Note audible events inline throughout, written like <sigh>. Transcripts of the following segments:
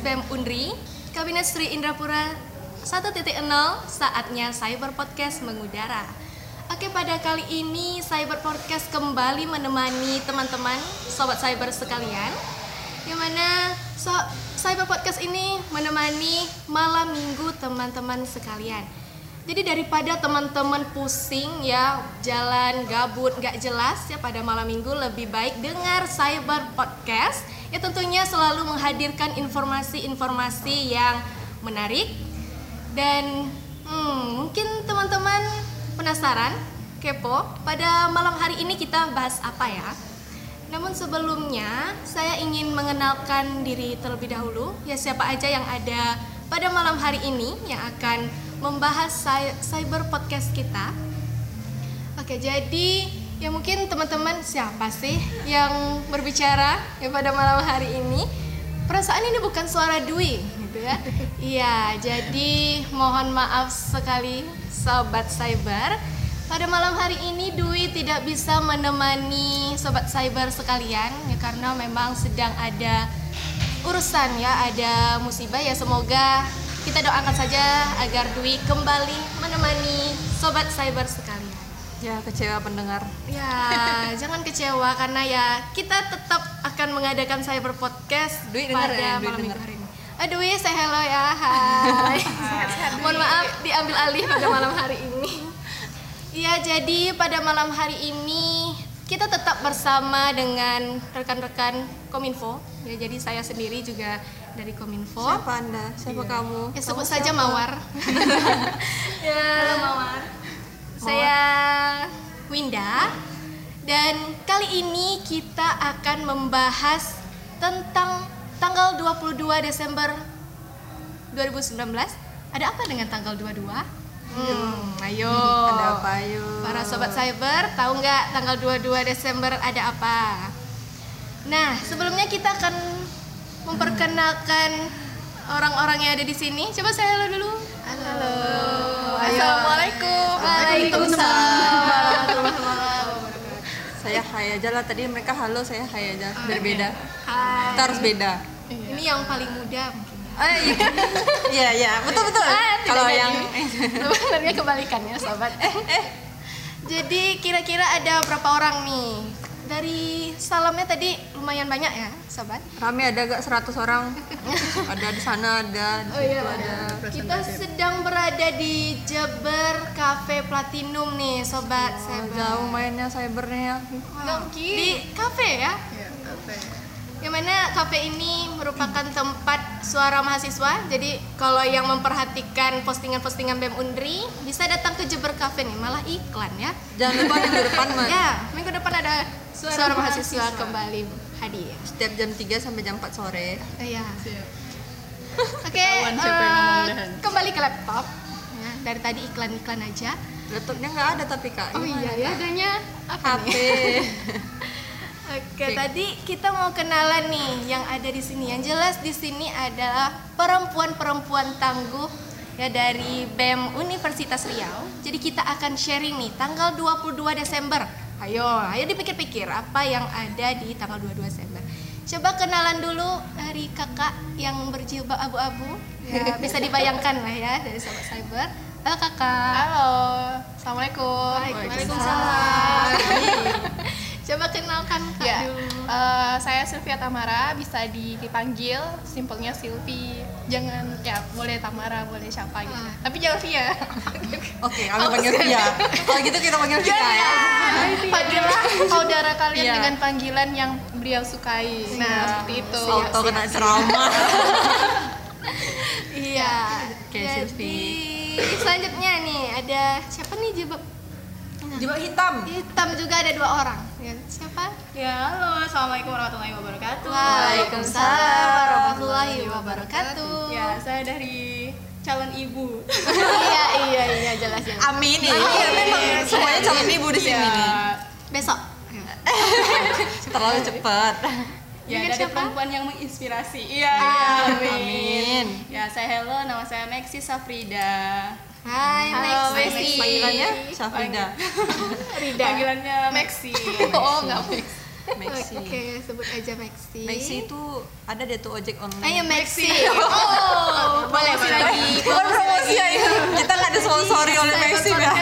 BEM Unri Kabinet Sri Indrapura 1.0 saatnya Cyber Podcast mengudara. Oke pada kali ini Cyber Podcast kembali menemani teman-teman Sobat Cyber sekalian Yang mana so, Cyber Podcast ini menemani malam minggu teman-teman sekalian. Jadi daripada teman-teman pusing ya jalan gabut nggak jelas ya pada malam minggu lebih baik dengar Cyber Podcast ya tentunya selalu menghadirkan informasi-informasi yang menarik dan hmm, mungkin teman-teman penasaran kepo pada malam hari ini kita bahas apa ya? Namun sebelumnya saya ingin mengenalkan diri terlebih dahulu ya siapa aja yang ada pada malam hari ini yang akan membahas cyber podcast kita. Oke, jadi ya mungkin teman-teman siapa sih yang berbicara ya pada malam hari ini? Perasaan ini bukan suara Dwi gitu ya. Iya, jadi mohon maaf sekali sobat cyber. Pada malam hari ini Dwi tidak bisa menemani sobat cyber sekalian ya karena memang sedang ada urusan ya, ada musibah ya semoga kita doakan saja agar Dwi kembali menemani sobat cyber sekalian. Ya, kecewa pendengar. Ya, <laughs> jangan kecewa karena ya kita tetap akan mengadakan cyber podcast Dwi pada ya, malam minggu hari ini. Aduh, Dwi, saya hello ya. Hai. <laughs> Mohon maaf diambil alih pada malam hari ini. Iya, jadi pada malam hari ini kita tetap bersama dengan rekan-rekan Kominfo. Ya, jadi saya sendiri juga dari Kominfo. Siapa Anda? Siapa kamu? Ya sebut Kamu saja siapa? Mawar. <laughs> ya. Halo Mawar. Saya Winda dan kali ini kita akan membahas tentang tanggal 22 Desember 2019. Ada apa dengan tanggal 22? Hmm, ayo. Ada apa yuk? Para sobat cyber, tahu nggak tanggal 22 Desember ada apa? Nah, sebelumnya kita akan memperkenalkan orang-orang yang ada di sini. Coba saya halo dulu. Halo. Assalamualaikum. Waalaikumsalam. Saya hai aja lah tadi mereka halo, saya hai aja. Oh, Biar beda. Hai. Kita harus beda. Ini yang paling muda mungkin. Ah, iya. Iya, iya, betul betul. Ah, Kalau yang sebenarnya kebalikan ya, sobat. Eh, eh. Jadi kira-kira ada berapa orang nih? Dari salamnya tadi lumayan banyak ya, sobat. rame ada gak 100 orang? <laughs> ada di sana ada, di Oh iya, ada. kita sedang berada di Jember Cafe Platinum nih, sobat. Oh, Cyber. jauh mainnya cybernya. Wow. Di kafe ya? Yang mana kafe ini merupakan tempat suara mahasiswa. Jadi kalau yang memperhatikan postingan-postingan BEM Undri bisa datang ke Jember Cafe nih, malah iklan ya. Jangan lupa minggu depan Mas. <laughs> Ya, minggu depan ada suara, mahasiswa, kembali hadir. Setiap jam 3 sampai jam 4 sore. Iya. Siap. Oke, yang eh, dan. kembali ke laptop. Ya, dari tadi iklan-iklan aja. Laptopnya nggak ada tapi kak. Oh Gimana, iya ya, adanya apa HP. nih? <laughs> Oke, Oke. tadi kita mau kenalan nih yang ada di sini. Yang jelas di sini adalah perempuan-perempuan tangguh ya dari BEM Universitas Riau. Jadi kita akan sharing nih tanggal 22 Desember. Ayo, ayo dipikir-pikir apa yang ada di tanggal 22 Desember. Coba kenalan dulu dari kakak yang berjilbab abu-abu. Ya, <laughs> bisa dibayangkan lah ya dari sobat cyber. Halo kakak. Halo, assalamualaikum. Waalaikumsalam. <laughs> Coba kenalkan kak Ya, dulu. eh, saya Sylvia Tamara, bisa di- dipanggil simpelnya Silvi. Jangan ya boleh Tamara, boleh siapa gitu. Ah. Tapi jangan Via. <laughs> Oke, kami panggil Via. Kalau gitu kita panggil Via ya. Panggillah saudara kalian Iya. dengan panggilan yang beliau sukai. Nah, seperti itu. Auto kena ceramah. <laughs> Iya. Oke, Jadi selanjutnya nih ada siapa nih Jilbab hitam. hitam juga ada dua orang. Ya, siapa? Ya, halo. Assalamualaikum warahmatullahi wabarakatuh. Waalaikumsalam warahmatullahi wabarakatuh. Ya, saya dari calon ibu. iya <laughs> iya iya jelas jelas. Amin ya. Iya, memang semuanya calon ibu di sini Iya. nih. Besok. <laughs> Terlalu cepat. Ya, Dengan dari siapa? perempuan yang menginspirasi. Iya, Amin. Amin. Ya, saya hello, nama saya Maxi Safrida. Hai Halo, Maxi. Maxi. Panggilannya Syafrida. Rida. Panggilannya Maxi. <laughs> Oh enggak Max. Maxi. Oke, sebut aja Maxi. Maxi itu ada dia tuh ojek online. Ayo Maxi. Oh, <laughs> boleh boleh lagi. Bukan promosi ya, ya. kita nggak disponsori oleh Maxi ya.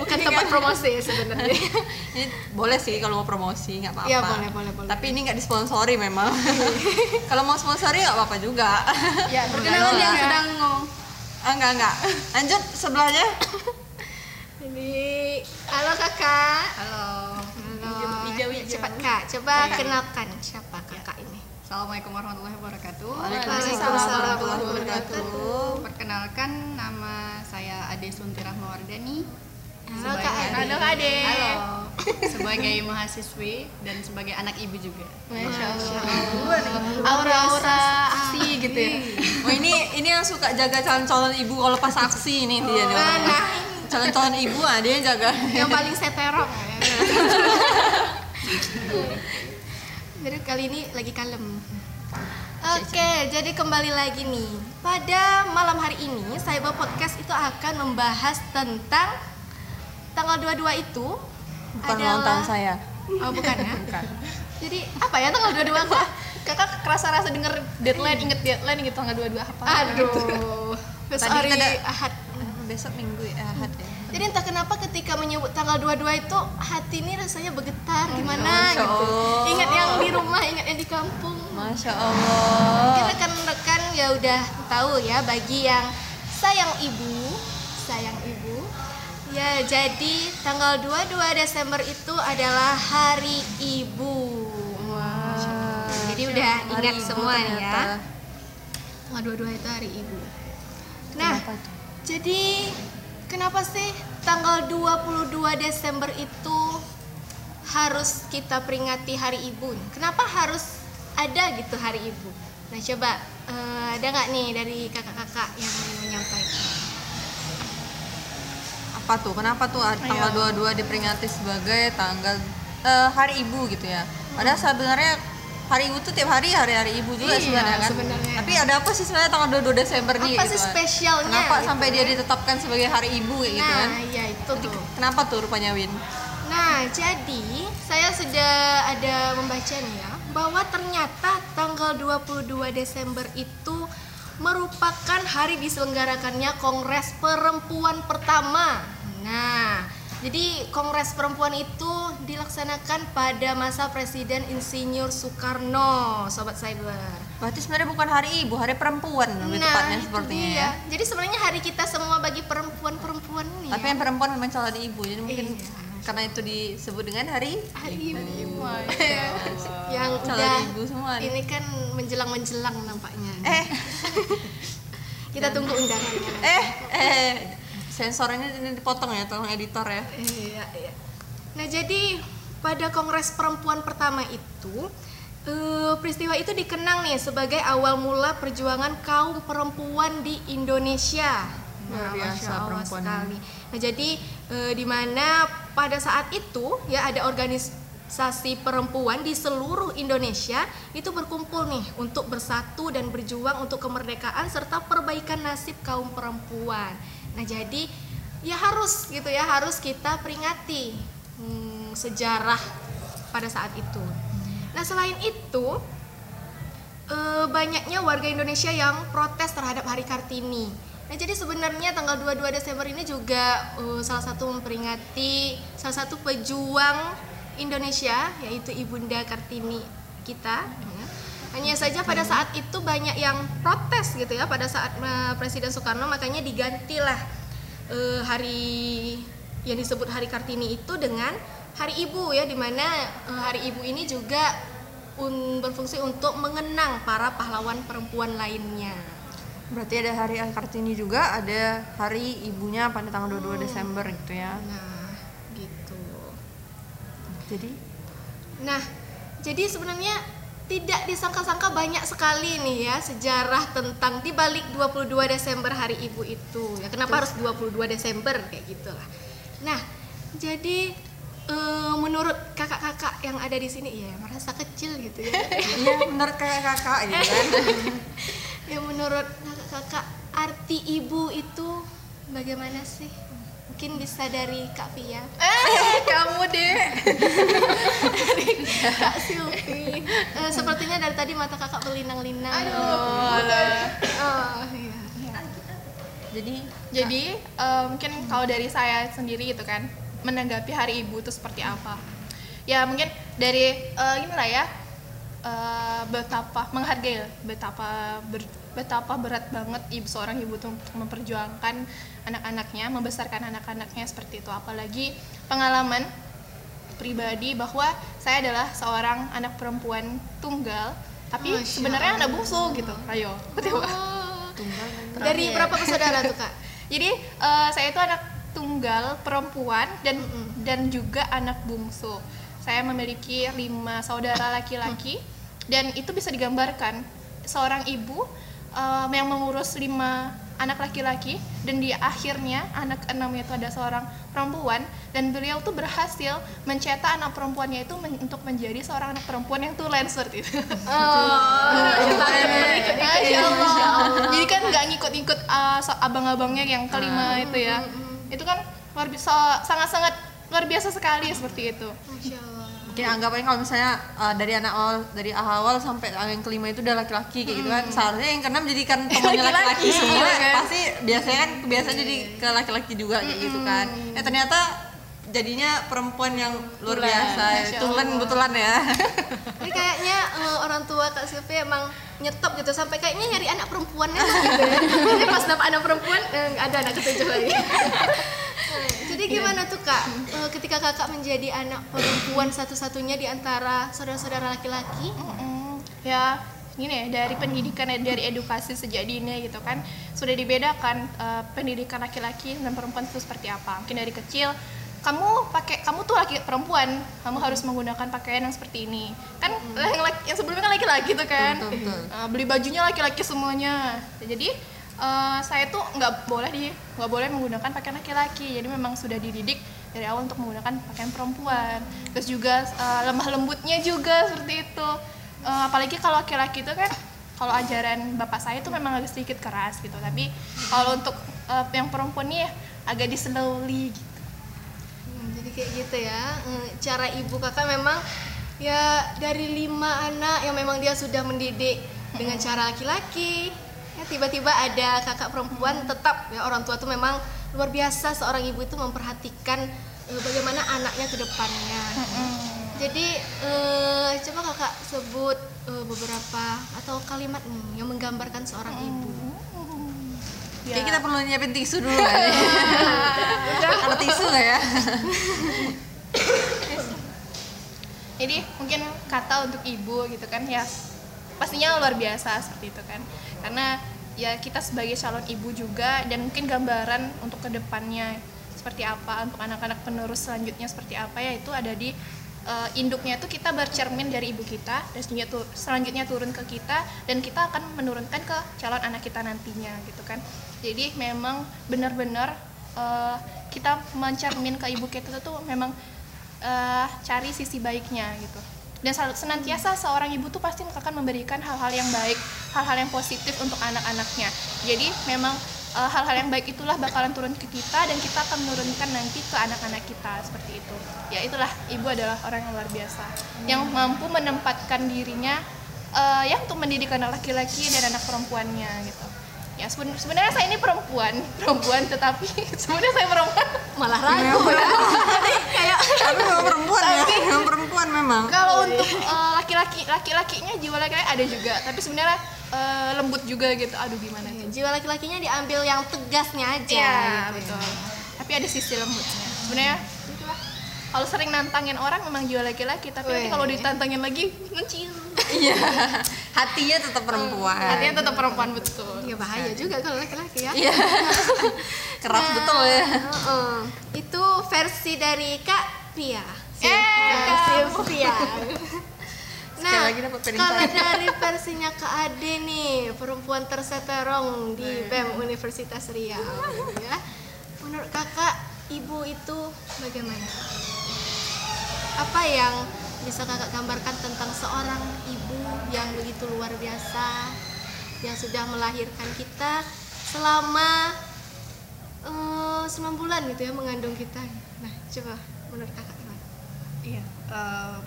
Bukan tempat promosi sebenarnya. <laughs> Ini boleh sih kalau mau promosi nggak apa-apa. Iya, boleh, boleh, boleh. Tapi ini nggak disponsori memang. kalau mau sponsori nggak apa-apa juga. Ya, Perkenalan yang sedang ngomong. Ah nggak nggak. Lanjut sebelahnya. Ini halo kakak. Halo. Halo. Hijau, hijau. Cepat kak, coba Oke. kenalkan siapa kakak ini. Assalamualaikum warahmatullahi wabarakatuh. Waalaikumsalam warahmatullahi wabarakatuh. Perkenalkan nama saya Ade Sunti Rahmawardani. Halo kak Ade. Halo Kak Ade. Halo. Sebagai mahasiswi dan sebagai anak ibu juga. Masya Allah. Aura-aura aksi gitu ya. Oh ini ini yang suka jaga calon-calon ibu kalau pas aksi ini dia nih. Nah, nah. Calon-calon ibu ah dia yang jaga. yang paling seterong <laughs> ya. jadi kali ini lagi kalem Oke, jadi kembali lagi nih. Pada malam hari ini, Cyber Podcast itu akan membahas tentang tanggal 22 itu Bukan ulang tahun saya. Oh, bukan ya? <laughs> Bukan. Jadi apa ya tanggal 22 kok? Kakak kerasa rasa denger deadline, inget deadline gitu tanggal 22 apa? Aduh. Besok Tadi hari kita ada- Ahad. Besok minggu ya, Ahad ya. Jadi entah kenapa ketika menyebut tanggal 22 itu hati ini rasanya bergetar gimana Masya gitu. Allah. Ingat yang di rumah, ingat yang di kampung. Masya Allah. Mungkin rekan-rekan ya udah tahu ya bagi yang sayang ibu, sayang ibu. Ya, jadi tanggal 22 Desember itu adalah Hari Ibu. Wah. Jadi udah Hari ingat Ibu semua nih ya. ternyata. Tanggal 22 itu Hari Ibu. Nah, Kenapa jadi kenapa sih tanggal 22 Desember itu harus kita peringati Hari Ibu? Kenapa harus ada gitu Hari Ibu? Nah coba eh, ada nggak nih dari kakak-kakak yang mau menyampaikan? Apa tuh? Kenapa tuh tanggal 22 diperingati sebagai tanggal eh, Hari Ibu gitu ya? Padahal sebenarnya Hari Ibu tuh tiap hari hari-hari ibu juga Iya, sebenarnya kan. sebenarnya. Tapi ada apa sih sebenarnya tanggal 22 Desember nih Apa gitu sih kan? spesialnya? Kenapa gitu sampai dia ya? ditetapkan sebagai Hari Ibu kayak gitu kan? Nah, iya itu tuh. Kenapa tuh rupanya Win? Nah, jadi saya sudah ada membaca nih ya bahwa ternyata tanggal 22 Desember itu merupakan hari diselenggarakannya Kongres Perempuan pertama. Nah, jadi Kongres Perempuan itu dilaksanakan pada masa Presiden Insinyur Soekarno, Sobat Cyber. Berarti sebenarnya bukan Hari Ibu, Hari Perempuan lebih tepatnya itu sepertinya dia. ya. Jadi sebenarnya hari kita semua bagi perempuan-perempuan nih. Tapi ya. yang perempuan memang calon ibu, jadi mungkin Iya. karena itu disebut dengan Hari hari ibu. Ya yang calon udah ibu semua nih. ini kan menjelang menjelang nampaknya Eh, <laughs> kita tunggu undangannya eh, eh, sensor ini, dipotong ya, tolong editor ya. iya iya nah jadi pada kongres perempuan pertama itu eh, peristiwa itu dikenang nih sebagai awal mula perjuangan kaum perempuan di Indonesia Luar biasa Masya Allah perempuan. sekali. Nah, jadi eh, di mana pada saat itu ya ada organisasi perempuan di seluruh Indonesia itu berkumpul nih untuk bersatu dan berjuang untuk kemerdekaan serta perbaikan nasib kaum perempuan. Nah, jadi ya harus gitu ya, harus kita peringati hmm, sejarah pada saat itu. Nah, selain itu eh, banyaknya warga Indonesia yang protes terhadap Hari Kartini. Nah, jadi sebenarnya tanggal 22 Desember ini juga eh, salah satu memperingati salah satu pejuang Indonesia yaitu Ibunda Kartini kita. Ya. Hanya saja pada saat itu banyak yang protes gitu ya pada saat eh, Presiden Soekarno makanya digantilah eh, hari yang disebut Hari Kartini itu dengan Hari Ibu ya di mana eh, Hari Ibu ini juga un- berfungsi untuk mengenang para pahlawan perempuan lainnya. Berarti ada hari Kartini juga, ada hari ibunya pada tanggal 22 Desember gitu ya. Nah, gitu. Jadi Nah, jadi sebenarnya tidak disangka-sangka banyak sekali nih ya sejarah tentang di balik 22 Desember Hari Ibu itu. Ya kenapa harus 22 Desember kayak gitulah. Nah, jadi eh, menurut kakak-kakak yang ada di sini ya merasa kecil gitu ya. <laughs> iya menurut kakak-kakak gitu kan. <laughs> ya menurut kakak-kakak arti ibu itu bagaimana sih? mungkin bisa dari Kak Via Eh, kamu deh. <laughs> Kak Silvi Sepertinya dari tadi mata kakak berlinang-linang Aduh. oh iya jadi Jadi eh, mungkin kalau dari saya sendiri gitu kan menanggapi Hari Ibu itu seperti apa? Ya mungkin dari eh, inilah ya eh, betapa menghargai betapa ber- betapa berat banget ibu seorang ibu tuh untuk memperjuangkan anak-anaknya, membesarkan anak-anaknya seperti itu. Apalagi pengalaman pribadi bahwa saya adalah seorang anak perempuan tunggal, tapi Masya sebenarnya anak bungsu gitu. Ayo, betul. Oh. tunggal <laughs> kan dari berapa bersaudara tuh kak <laughs> Jadi eh, saya itu anak tunggal perempuan dan dan juga anak bungsu. Saya memiliki lima saudara laki-laki dan itu bisa digambarkan seorang ibu eh, yang mengurus lima anak laki-laki dan di akhirnya anak enam itu ada seorang perempuan dan beliau tuh berhasil mencetak anak perempuannya itu men- untuk menjadi seorang anak perempuan yang tulen seperti itu. oh. Jadi kan nggak ngikut-ngikut uh, so- abang-abangnya yang kelima itu ya. Itu kan luar biasa sangat-sangat luar biasa sekali seperti itu. Masya Allah mungkin anggapannya kalau misalnya uh, dari anak awal dari awal sampai yang kelima itu udah laki-laki kayak gitu kan. Seharusnya yang keenam jadikan temannya laki-laki. semua. Iya kan? pasti biasanya kan kebiasaan jadi ke laki-laki juga kayak gitu kan. Eh ternyata jadinya perempuan yang luar Tulen, biasa Masya tulen betulan ya. <laughs> Ini kayaknya eh, orang tua Kak Silvi emang nyetop gitu sampai kayaknya nyari anak perempuannya gitu ya. <laughs> Ini pas dapat anak perempuan eh, ada anak ketujuh lagi. <laughs> Jadi gimana tuh Kak? Eh, ketika Kakak menjadi anak perempuan satu-satunya di antara saudara-saudara laki-laki? Ya gini ya dari pendidikan dari edukasi sejak dini gitu kan sudah dibedakan uh, pendidikan laki-laki dan perempuan itu seperti apa. Mungkin dari kecil kamu pakai kamu tuh laki perempuan kamu harus menggunakan pakaian yang seperti ini. Kan yang, laki- yang sebelumnya kan laki-laki tuh kan. Betul, betul. Uh, beli bajunya laki-laki semuanya. Jadi uh, saya tuh nggak boleh di nggak boleh menggunakan pakaian laki-laki jadi memang sudah dididik dari awal untuk menggunakan pakaian perempuan terus juga uh, lemah lembutnya juga seperti itu Uh, apalagi kalau laki-laki itu kan kalau ajaran bapak saya itu memang agak sedikit keras gitu tapi kalau untuk uh, yang perempuan nih agak di slowly gitu. Hmm, jadi kayak gitu ya. Eh, Cara ibu kakak memang ya dari lima anak yang memang dia sudah mendidik dengan cara laki-laki. Ya tiba-tiba ada kakak perempuan tetap ya orang tua tuh memang luar biasa seorang ibu itu memperhatikan eh, bagaimana anaknya ke depannya. Jadi eh, coba kakak sebut eh, beberapa atau kalimat nih yang menggambarkan seorang ibu. Ya. Kayak kita perlu nyiapin tisu dulu <laughs> kan ada tisu nggak ya <laughs> Jadi mungkin kata untuk ibu gitu kan ya pastinya luar biasa seperti itu kan. Karena ya kita sebagai calon ibu juga dan mungkin gambaran untuk ke depannya seperti apa untuk anak-anak penerus selanjutnya seperti apa ya itu ada di eh, induknya itu kita bercermin dari ibu kita dan selanjutnya, selanjutnya turun ke kita dan kita akan menurunkan ke calon anak kita nantinya gitu kan. Jadi memang benar-benar eh, kita mencermin ke ibu kita itu memang eh, cari sisi baiknya gitu dan senantiasa seorang ibu tuh pasti akan memberikan hal-hal yang baik hal-hal yang positif untuk anak-anaknya. Jadi memang eh, hal-hal yang baik itulah bakalan turun ke kita dan kita akan menurunkan nanti ke anak-anak kita seperti itu. Ya itulah ibu adalah orang yang luar biasa. Yang mampu menempatkan dirinya eh, ya untuk mendidik anak laki-laki dan anak perempuannya gitu ya seben- sebenarnya saya ini perempuan perempuan tetapi <laughs> sebenarnya saya perempuan. Malah ragu. Ya. <laughs> Kayak tapi memang perempuan ya. Memang perempuan memang. Kalau untuk eh, laki-laki laki-lakinya jiwa laki ada juga. Tapi sebenarnya eh, lembut juga gitu. Aduh gimana tuh? jiwa laki-lakinya diambil yang tegasnya aja. iya gitu. betul. Tapi ada sisi lembutnya. Sebenarnya kalau sering nantangin orang memang jiwa laki-laki. Tapi nanti kalau ditantangin lagi ngecil iya hatinya tetap perempuan artinya tetap perempuan betul Ya bahaya juga kalau laki-laki ya. iya <laughs> keras Nah, betul ya heeh. Itu versi dari Kak Pia. Eh, Kak Sylvia. <laughs> Nah, lagi kalau dari versinya Kak Ade nih, perempuan terseterong di BEM Universitas Riau ya. Menurut Kakak, ibu itu bagaimana? Apa yang bisa Kakak gambarkan tentang seorang ibu yang begitu luar biasa yang sudah melahirkan kita selama eh, 9 bulan gitu ya mengandung kita. Nah, coba menurut kakak gimana? Iya, eh,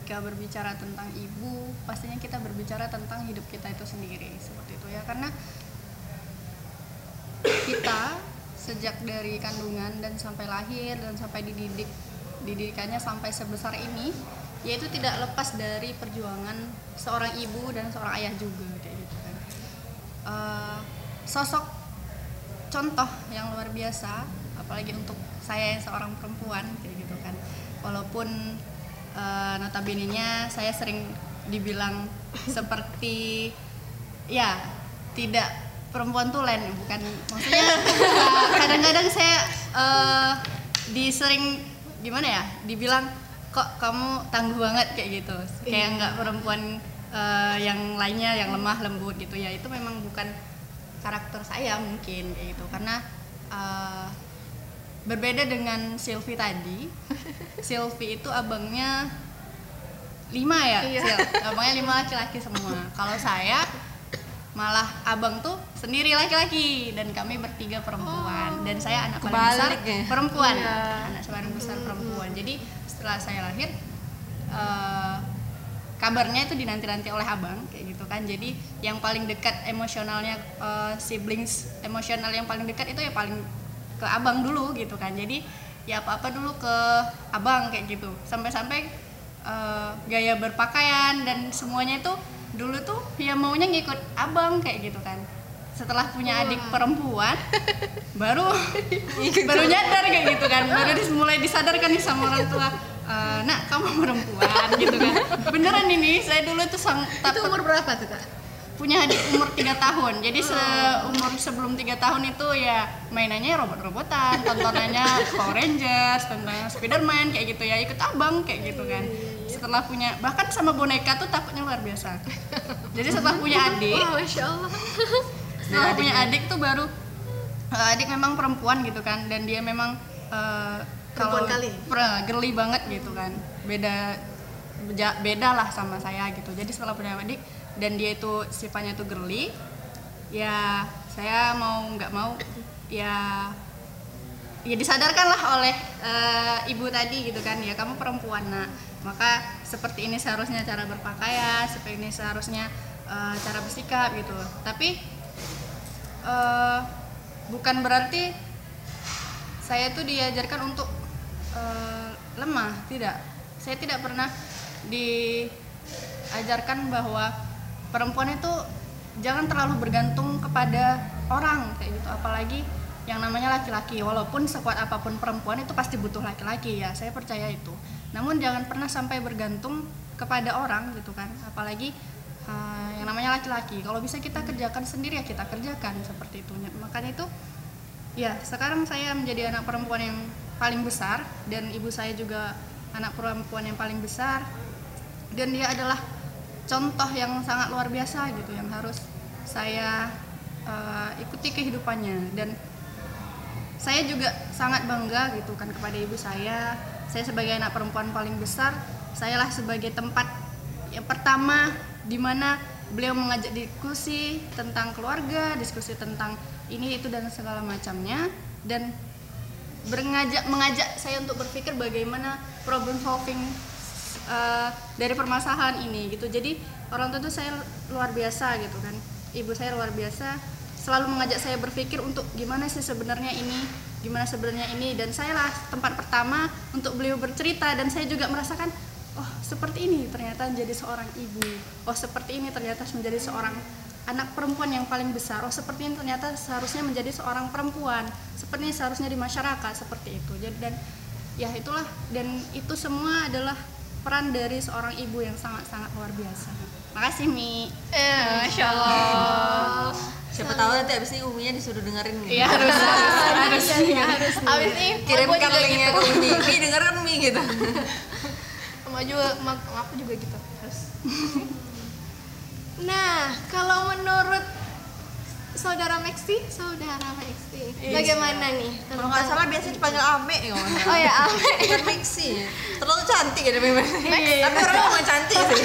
jika berbicara tentang ibu, pastinya kita berbicara tentang hidup kita itu sendiri, seperti itu ya. Karena kita sejak dari kandungan dan sampai lahir dan sampai dididik, didikannya sampai sebesar ini, yaitu tidak lepas dari perjuangan seorang ibu dan seorang ayah juga, kayak gitu kan. Eh, sosok contoh yang luar biasa apalagi untuk saya yang seorang perempuan kayak gitu kan walaupun uh, notabene-nya saya sering dibilang seperti ya tidak perempuan tulen bukan maksudnya uh, <laughs> kadang-kadang saya uh, disering gimana ya dibilang kok kamu tangguh banget kayak gitu? Kayak nggak perempuan uh, yang lainnya yang lemah lembut gitu ya. Itu memang bukan karakter saya mungkin kayak gitu. Karena uh, berbeda dengan Sylvie tadi <laughs> Sylvie itu abangnya lima ya Iya. Sil? abangnya lima laki-laki semua. Kalau saya malah abang tuh sendiri laki-laki dan kami bertiga perempuan. Dan saya anak paling besar ya? perempuan. Iya. anak paling besar perempuan. Jadi setelah saya lahir eh, kabarnya itu dinanti-nanti oleh abang kayak gitu kan. Jadi yang paling dekat emosionalnya eh, siblings emosional yang paling dekat itu ya paling ke abang dulu gitu kan. Jadi ya apa-apa dulu ke abang kayak gitu. Sampai-sampai eh, gaya berpakaian dan semuanya itu dulu tuh ya maunya ngikut abang kayak gitu kan. Setelah punya adik perempuan baru <laughs> baru nyadar kayak gitu kan. <laughs> Baru mulai disadarkan nih sama orang tua "Eh, nak kamu perempuan gitu kan. Beneran ini saya dulu tuh sang Itu umur berapa tuh, Kak? punya adik umur tiga tahun. Jadi seumur sebelum tiga tahun itu ya mainannya robot-robotan tontonannya Power Rangers tentang Spiderman kayak gitu ya. Ikut abang kayak gitu kan. Setelah punya bahkan sama boneka tuh takutnya luar biasa. Jadi setelah punya adik Wah, Masya Allah. setelah punya adik tuh baru eh, adik memang perempuan gitu kan. Dan dia memang eh, kalau kali. girly banget gitu kan. Beda beda lah sama saya gitu. Jadi setelah punya adik dan dia itu sifatnya tuh girly ya saya mau nggak mau ya ya disadarkanlah oleh eh, ibu tadi gitu kan. Ya kamu perempuan nak. Maka seperti ini seharusnya cara berpakaian seperti ini seharusnya eh, cara bersikap gitu. Tapi eh, bukan berarti saya tuh diajarkan untuk eh, lemah tidak. Saya tidak pernah diajarkan bahwa perempuan itu jangan terlalu bergantung kepada orang kayak gitu. Apalagi yang namanya laki-laki walaupun sekuat apa pun perempuan itu pasti butuh laki-laki ya saya percaya itu. Namun jangan pernah sampai bergantung kepada orang gitu kan. Apalagi eh, yang namanya laki-laki. Kalau bisa kita kerjakan sendiri ya kita kerjakan seperti itu. Makanya itu ya sekarang saya menjadi anak perempuan yang paling besar dan ibu saya juga anak perempuan yang paling besar. Dan dia adalah contoh yang sangat luar biasa gitu yang harus saya eh, ikuti kehidupannya. Dan saya juga sangat bangga gitu kan kepada ibu saya. Saya sebagai anak perempuan paling besar sayalah sebagai tempat yang pertama di mana beliau mengajak diskusi tentang keluarga diskusi tentang ini itu dan segala macamnya. Dan berngajak mengajak saya untuk berpikir bagaimana problem solving uh, dari permasalahan ini gitu. Jadi orang tua itu saya luar biasa gitu kan. Ibu saya luar biasa. Selalu mengajak saya berpikir untuk gimana sih sebenarnya ini gimana sebenarnya ini. Dan saya lah tempat pertama untuk beliau bercerita. Dan saya juga merasakan oh seperti ini ternyata menjadi seorang ibu. Oh seperti ini ternyata menjadi seorang anak perempuan yang paling besar oh seperti ini ternyata seharusnya menjadi seorang perempuan seperti ini seharusnya di masyarakat seperti itu jadi dan ya itulah dan itu semua adalah peran dari seorang ibu yang sangat-sangat luar biasa makasih Mi Eh, Masya Allah. Siapa tahu nanti abis ini Uminya disuruh dengerin nih. Iya harus <laughs> harus Abis ini Kirimkan linknya gitu. ke Umi. Mi dengerin Mi gitu. Sama juga, aku juga gitu. Harus. <laughs> Nah, kalau menurut saudara Maxi, saudara Maxi, bagaimana nih? Kalau nggak salah biasanya dipanggil Ame ya. nggak Oh ya, Ame. Bukan Mixi ya. Terlalu cantik ya Tapi orangnya memang cantik sih.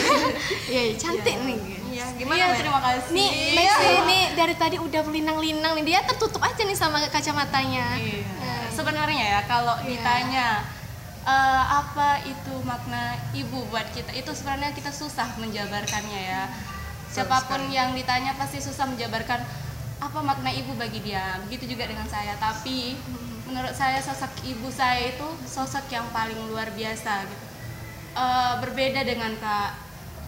Iya, iya, cantik nih. Iya Gimana, Iya, terima kasih. Nih, Next ini dari tadi udah melinang-linang nih. Dia tertutup aja nih sama kacamatanya. Iya. Sebenarnya ya kalau ditanya eh, apa itu makna ibu buat kita itu sebenarnya kita susah menjabarkannya ya. Siapa pun yang ditanya pasti susah menjabarkan apa makna ibu bagi dia. Begitu juga dengan saya. Tapi menurut saya sosok ibu saya itu sosok yang paling luar biasa gitu. Eh, berbeda dengan kak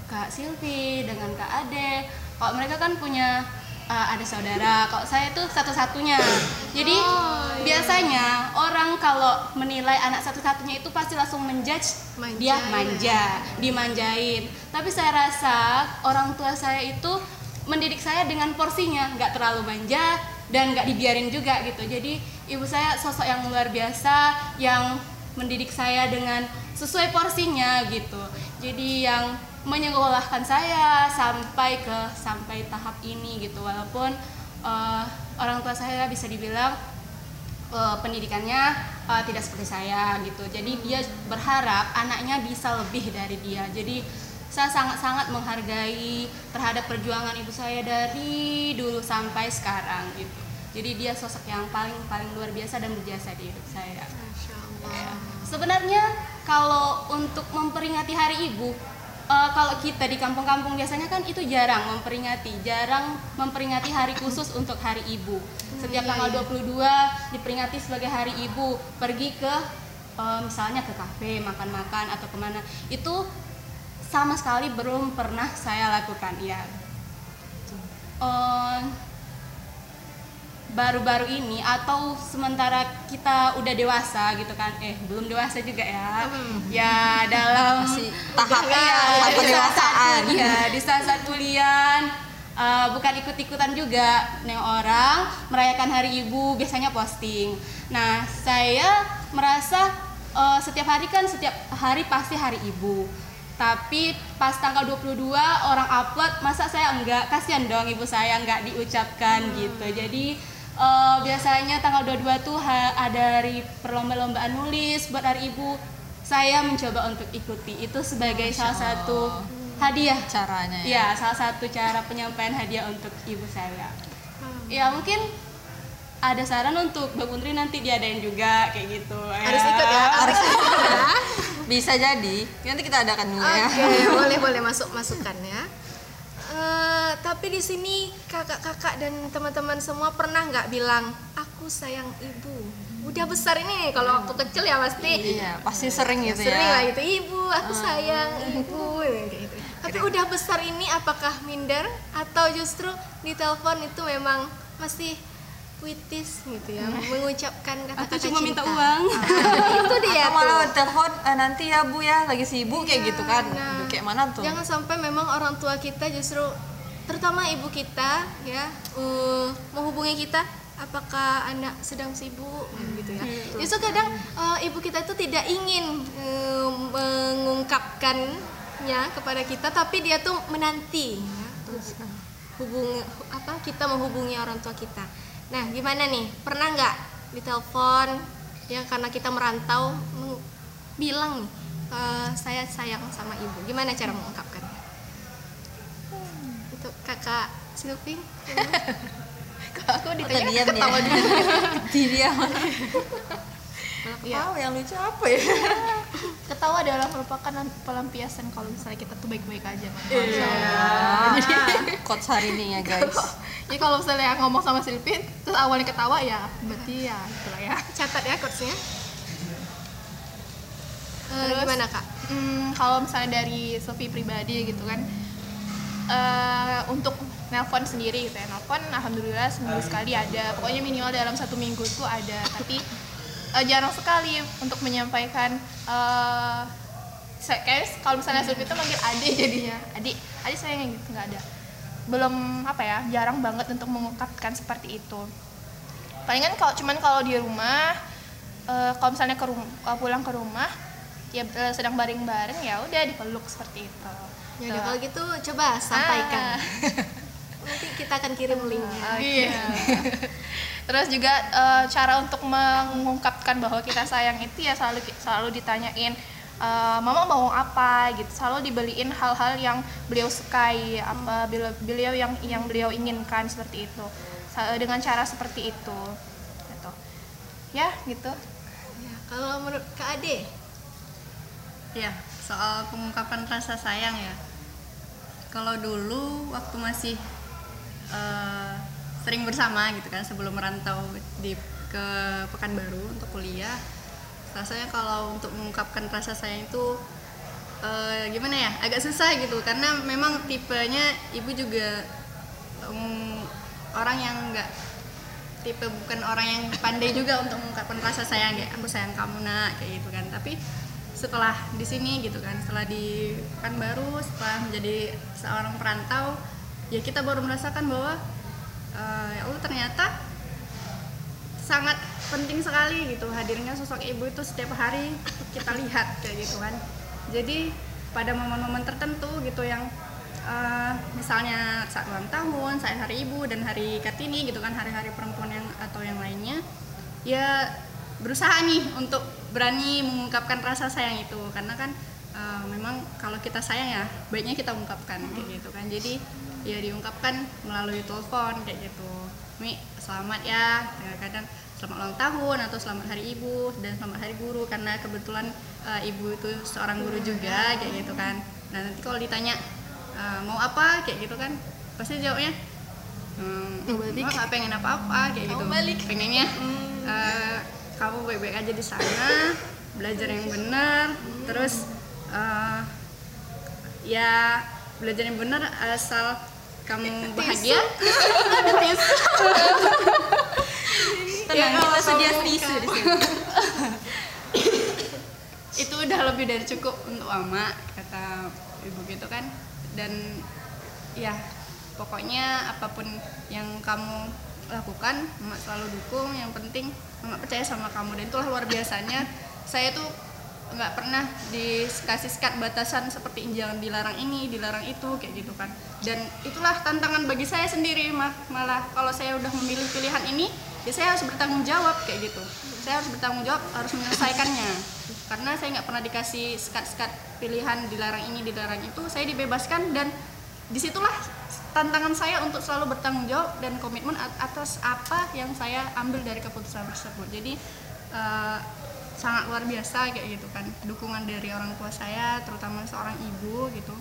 kak Silvi dengan kak Ade. Kalau mereka kan punya eh, ada saudara. Kalau saya itu satu-satunya. Jadi biasanya orang kalau menilai anak satu-satunya itu pasti langsung menjudge Manja, dia ya. manja, dimanjain. Tapi saya rasa orang tua saya itu mendidik saya dengan porsinya, nggak terlalu manja dan nggak dibiarin juga gitu. Jadi ibu saya sosok yang luar biasa yang mendidik saya dengan sesuai porsinya gitu. Jadi yang menyekolahkan saya sampai ke sampai tahap ini gitu. Walaupun eh, orang tua saya bisa dibilang eh, pendidikannya eh, tidak seperti saya gitu. Jadi dia berharap anaknya bisa lebih dari dia. Jadi saya sangat-sangat menghargai terhadap perjuangan ibu saya dari dulu sampai sekarang gitu. Jadi dia sosok yang paling paling luar biasa dan berjasa di hidup saya. Masya Allah. Ya. Sebenarnya kalau untuk memperingati Hari Ibu, eh, kalau kita di kampung-kampung biasanya kan itu jarang memperingati, jarang memperingati hari khusus untuk Hari Ibu. Setiap tanggal 22 diperingati sebagai Hari Ibu, pergi ke eh, misalnya ke kafe, makan-makan atau ke mana. Itu sama sekali belum pernah saya lakukan, ya. Eh, baru-baru ini atau sementara kita udah dewasa gitu kan? Eh belum dewasa juga ya. Ya dalam Masih tahap Iya, tahap di saat- pendewasaan. iya kuliah eh, bukan ikut-ikutan juga nih orang merayakan hari ibu biasanya posting. Nah saya merasa eh, setiap hari kan setiap hari pasti hari ibu. Tapi pas tanggal 22 orang upload masa saya enggak? Kasihan dong ibu saya enggak diucapkan gitu. Jadi eh, biasanya tanggal 22 tuh ada dari perlomba-lombaan nulis buat hari ibu saya mencoba untuk ikuti itu sebagai salah satu hadiah Caranya ya. ya salah satu cara penyampaian hadiah untuk ibu saya ya mungkin ada saran untuk Mbak Putri nanti diadain juga kayak gitu Harus ikut ya. Harus <laughs> ikut ya. Bisa jadi. Nanti kita adakan dulu ya. Oke, boleh <laughs> boleh masuk masukan ya. Tapi di sini kakak-kakak dan teman-teman semua pernah nggak bilang aku sayang ibu? Udah besar ini kalau waktu kecil ya pasti Iya, pasti sering gitu sering lah ya. gitu ibu aku sayang ibu kayak gitu. Tapi udah besar ini apakah minder atau justru di telepon itu memang masih puitis gitu ya mengucapkan atau kata-kata cuma minta uang itu dia Atau malah telepon "Eh, nanti ya Bu ya, lagi sibuk kayak gitu kan. Nah, kayak mana tuh? Jangan sampai memang orang tua kita justru terutama ibu kita ya eh, menghubungi kita apakah anak sedang sibuk gitu ya. Justru kadang eh, ibu kita itu tidak ingin eh, mengungkapkannya kepada kita tapi dia tuh menanti ya, terus hubung apa kita menghubungi orang tua kita. Nah, gimana nih? Pernah nggak ditelepon ya karena kita merantau bilang nih "Eh, saya sayang sama ibu. Gimana cara mengungkapkannya? Untuk kakak Sylvie, <laughs> aku Kita ditanya diam ya. ketawa dulu. <laughs> Diam. Iya. Oh, yang lucu apa ya? <laughs> ketawa adalah merupakan pelampiasan kalau misalnya kita tuh baik-baik aja kan Ah, quotes hari ini ya guys. jadi kalau misalnya ngomong sama Silvin terus awalnya ketawa ya berarti ya itulah ya catat ya. Eh, Terus? gimana kak? Hmm, kalau misalnya dari Sofi pribadi gitu kan eh, untuk nelpon sendiri gitu ya. Nelpon alhamdulillah seminggu sekali ada. Pokoknya minimal dalam satu minggu tuh ada. Tapi eh, jarang sekali untuk menyampaikan saya- kayak kalau misalnya Sofi itu manggil adik jadinya. Adik adik saya gitu nggak ada. Belum apa ya jarang banget untuk mengungkapkan seperti itu. Palingan kalau cuman kalau di rumah eh, kalau misalnya ke rumah pulang ke rumah ya sedang bareng-bareng ya udah dipeluk seperti itu Ya udah, kalau gitu coba sampaikan. Ah. <laughs> Nanti kita akan kirim linknya. Iya. Terus juga eh, cara untuk mengungkapkan bahwa kita sayang itu ya selalu selalu ditanyain "Eh, mama mau apa gitu selalu dibeliin hal-hal yang beliau sukai apa beliau, beliau yang yang beliau inginkan seperti itu dengan cara seperti itu gitu ya gitu Ya, kalau menurut Kak Ade, Ya, soal pengungkapan rasa sayang ya. Kalau dulu waktu masih eh, sering bersama gitu kan sebelum merantau di ke Pekanbaru untuk kuliah, rasanya kalau untuk mengungkapkan rasa sayang itu eh, gimana ya, agak susah gitu. Karena memang tipenya ibu juga em, orang yang enggak tipe bukan orang yang pandai juga untuk mengungkapkan rasa sayang kayak aku sayang kamu nak kayak gitu kan. Tapi setelah di sini gitu kan setelah di baru setelah menjadi seorang perantau ya kita baru merasakan bahwa eh, ya Allah ternyata sangat penting sekali gitu hadirnya sosok ibu itu setiap hari kita lihat kayak gitu kan. Jadi pada momen-momen tertentu gitu yang eh, misalnya saat ulang tahun, saat hari ibu dan hari kartini gitu kan hari-hari perempuan yang atau yang lainnya ya berusaha nih untuk berani mengungkapkan rasa sayang itu. Karena kan eh, memang kalau kita sayang ya baiknya kita ungkapkan kayak gitu kan. Jadi ya diungkapkan melalui telepon kayak gitu. Mi selamat ya. Kadang selamat ulang tahun atau selamat hari ibu dan selamat hari guru. Karena kebetulan eh, ibu itu seorang guru juga kayak gitu kan. Dan nanti kalau ditanya eh, mau apa? kayak gitu kan pasti jawabnya hmm, "Mak nggak pengen apa-apa kayak gitu. Pengennya eh, kamu baik-baik aja di sana belajar yang benar terus eh, ya belajar yang benar asal kamu bahagia. <laughs> Tenang, kalau kita sedia tisu di sini. <laughs> itu udah lebih dari cukup untuk ama kata ibu gitu kan. Dan ya pokoknya apa pun yang kamu lakukan mama selalu dukung. Yang penting mama percaya sama kamu. Dan itulah luar biasanya saya tuh nggak pernah dikasih sekat batasan seperti jangan dilarang ini dilarang itu kayak gitu kan. Dan itulah tantangan bagi saya sendiri malah kalau saya udah memilih pilihan ini ya saya harus bertanggung jawab kayak gitu. Saya harus bertanggung jawab harus menyelesaikannya. Karena saya nggak pernah dikasih sekat-sekat pilihan dilarang ini dilarang itu saya dibebaskan dan di situlah tantangan saya untuk selalu bertanggung jawab dan komitmen at- atas apa yang saya ambil dari keputusan tersebut. Jadi eh, sangat luar biasa kayak gitu kan dukungan dari orang tua saya terutama seorang ibu gitu.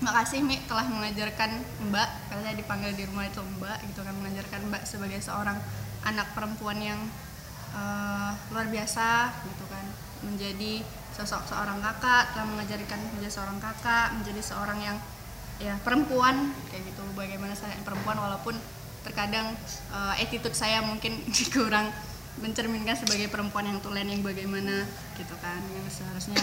Makasih Mi telah mengajarkan Mbak karena saya dipanggil di rumah itu Mbak gitu kan mengajarkan Mbak sebagai seorang anak perempuan yang eh, luar biasa gitu kan. Menjadi sosok seorang kakak telah mengajarkan menjadi seorang kakak menjadi seorang yang ya perempuan kayak gitu. Bagaimana saya perempuan walaupun terkadang eh, attitude saya mungkin <laughs> kurang mencerminkan sebagai perempuan yang tulen yang bagaimana gitu kan. Yang seharusnya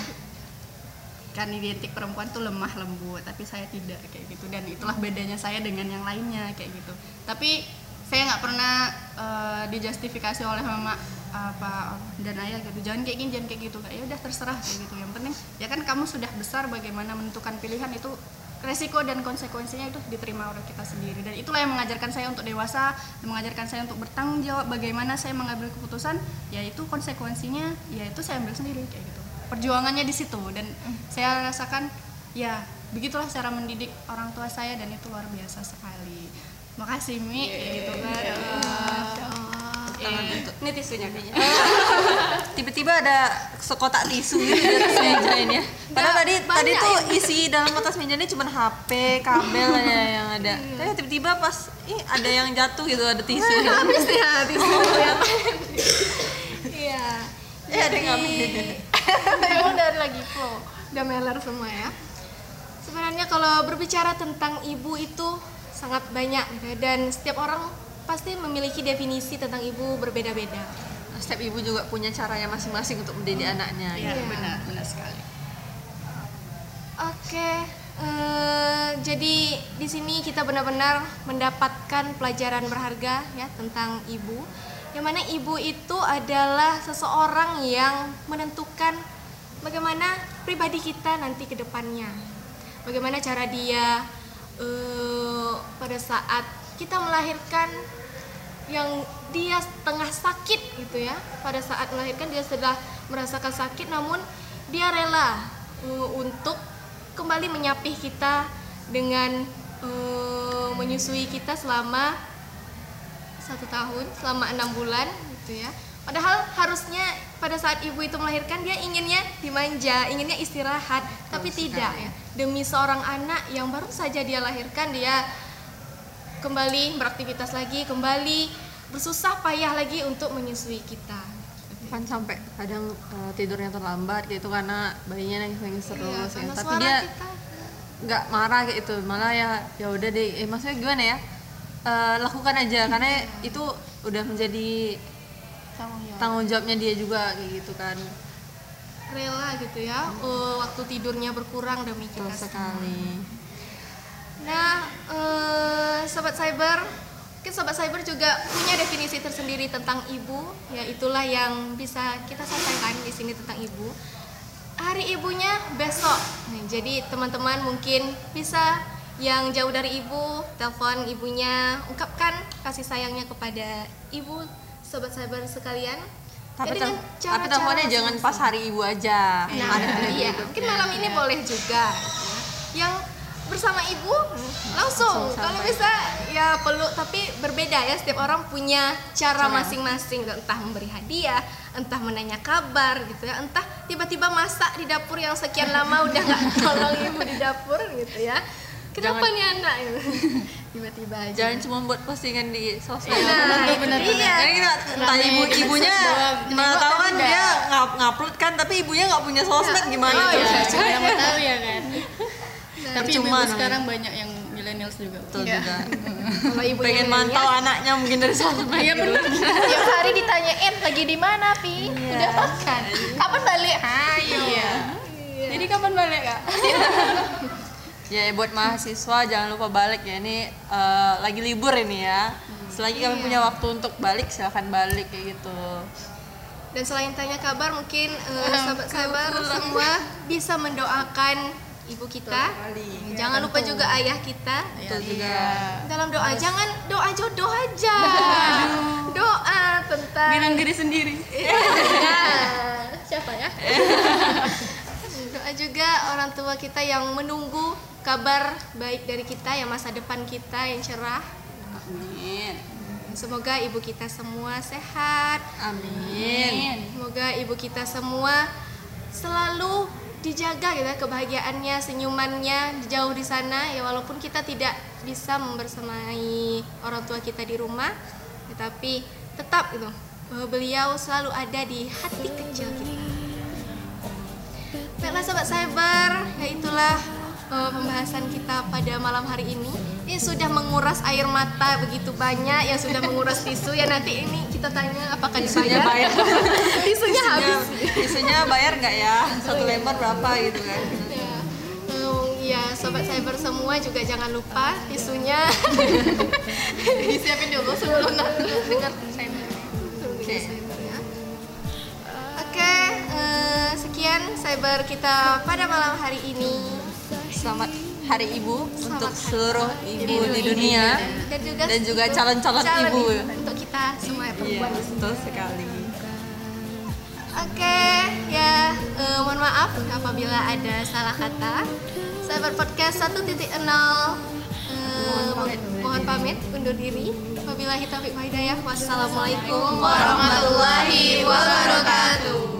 kan identik perempuan tuh lemah lembut tapi saya tidak kayak gitu. Dan itulah bedanya saya dengan yang lainnya kayak gitu. Tapi saya nggak pernah eh, dijustifikasi oleh mama apa dan ayah gitu. Jangan kayak gini jangan kayak gitu. Kayak ya udah terserah kayak gitu. Yang penting ya kan kamu sudah besar bagaimana menentukan pilihan itu resiko dan konsekuensinya itu diterima oleh kita sendiri. Dan itulah yang mengajarkan saya untuk dewasa dan mengajarkan saya untuk bertanggung jawab bagaimana saya mengambil keputusan yaitu konsekuensinya yaitu saya ambil sendiri kayak gitu. Perjuangannya di situ dan saya rasakan ya begitulah cara mendidik orang tua saya dan itu luar biasa sekali. Makasih Mi. Kayak gitu kan Tangan bentuk. Ini tisunya kayaknya. <laughs> Tiba-tiba ada sekotak tisu gitu di atas meja ini ya. Padahal tadi tadi tuh isi dalam atas meja ini cuma HP, kabel aja yang ada. Tapi tiba-tiba pas ih ada yang jatuh gitu ada tisu. habis ya tisu Iya. Eh ada yang ngambil. <laughs> emang dari lagi flow Udah meler semua ya. Sebenarnya kalau berbicara tentang ibu itu sangat banyak dan setiap orang pasti memiliki definisi tentang ibu berbeda-beda. Setiap ibu juga punya caranya masing-masing untuk mendidik anaknya. ya Iya. benar benar sekali Oke, eh, jadi di sini kita benar-benar mendapatkan pelajaran berharga ya tentang ibu. Yang mana ibu itu adalah seseorang yang menentukan bagaimana pribadi kita nanti ke depannya. Bagaimana cara dia eh, pada saat kita melahirkan yang dia tengah sakit gitu ya. Pada saat melahirkan dia sudah merasakan sakit namun dia rela uh, untuk kembali menyapih kita dengan uh, menyusui kita selama satu tahun selama enam bulan gitu ya. Padahal harusnya pada saat ibu itu melahirkan dia inginnya dimanja inginnya istirahat tapi tidak ya. Demi seorang anak yang baru saja dia lahirkan dia kembali beraktivitas lagi kembali bersusah payah lagi untuk menyusui kita. Kan sampai kadang uh, tidurnya terlambat gitu karena bayinya nangis nangis terus Iya, ya. tapi dia nggak marah gitu malah ya ya udah deh. Eh, maksudnya gimana ya? Eh, lakukan aja karena itu udah menjadi tanggung jawabnya dia juga kayak gitu kan. Rela gitu ya eh, waktu tidurnya berkurang demi kita betul sekali Nah, eh, sobat cyber, mungkin sobat cyber juga punya definisi tersendiri tentang ibu, ya itulah yang bisa kita sampaikan di sini tentang ibu. Hari ibunya besok. Nah, jadi teman-teman mungkin bisa yang jauh dari ibu, telepon ibunya, ungkapkan kasih sayangnya kepada ibu, sobat cyber sekalian. tapi, Ya, dengan tel- tapi teleponnya jangan pas hari ibu aja Nah, ada iya, mungkin malam ini boleh juga. gitu ya. Yang bersama ibu langsung, kalau bisa ya peluk tapi berbeda ya setiap orang punya cara masing-masing. Entah memberi hadiah entah menanya kabar gitu ya entah tiba-tiba masak di dapur yang sekian lama udah nggak <laughs> tolong ibu di dapur gitu ya. Kenapa Jangan- nih anak <laughs> tiba-tiba aja. Jangan cuma buat postingan di sosmed. Nah, itu dia. Jadi kita entah ibu ibunya mana tahu kan dia ngap ngupload kan tapi ibunya nggak punya sosmed gimana Oh, tuh iya. Siapa tahu ya kan. Tapi ibu Percuma sekarang banyak yang millennials juga. betul juga <laughs> kalau ibunya pengen mantau anaknya mungkin dari sosmed <laughs> Iya benar. Tiap hari ditanyain lagi di mana, Pi? Udah makan. Kapan balik? Ayo. Iya. Jadi kapan balik kak? <laughs> ya buat mahasiswa jangan lupa balik ya ini eh, lagi libur ini ya selagi kami punya waktu untuk balik silahkan balik kayak gitu Dan selain tanya kabar, mungkin eh, sahabat-sahabat semua bisa mendoakan ibu kita. Jangan lupa juga ayah kita. betul juga Dalam doa jangan doa jodoh aja. doa tentang Bilang diri sendiri. Ya. <laughs> siapa ya? <laughs> doa juga orang tua kita yang menunggu kabar baik dari kita, yang masa depan kita yang cerah. amin Semoga ibu kita semua sehat, amin Semoga ibu kita semua selalu dijaga gitu ya kebahagiaannya, senyumannya jauh di sana ya walaupun kita tidak bisa membersamai orang tua kita di rumah, tetapi tetap gitu bahwa beliau selalu ada di hati kecil kita. Baiklah sobat cyber, ya itulah eh, pembahasan kita pada malam hari ini. Ini sudah menguras air mata begitu banyak, ya sudah menguras tisu ya nanti ini kita tanya apakah isunya dibayar. bayar <laughs> Tisunya habis. isunya bayar nggak ya satu lembar berapa gitu kan Ya. Hmm, ya, sobat cyber semua juga jangan lupa tisunya <laughs> Disiapin dulu sebelum dengar saya. Oke. Oke, eh, sekian cyber kita pada malam hari ini. selamat hari ibu untuk seluruh ibu di dunia Dan juga dan juga calon-calon calon ibu untuk kita semua ya, iya perempuan di sini. betul sekali Oke, ya eh, mohon maaf apabila ada salah kata. Cyber Podcast 1.0 eh, mohon pamit undur diri. Wabillahi taufiq hidayah. Wassalamualaikum warahmatullahi wabarakatuh.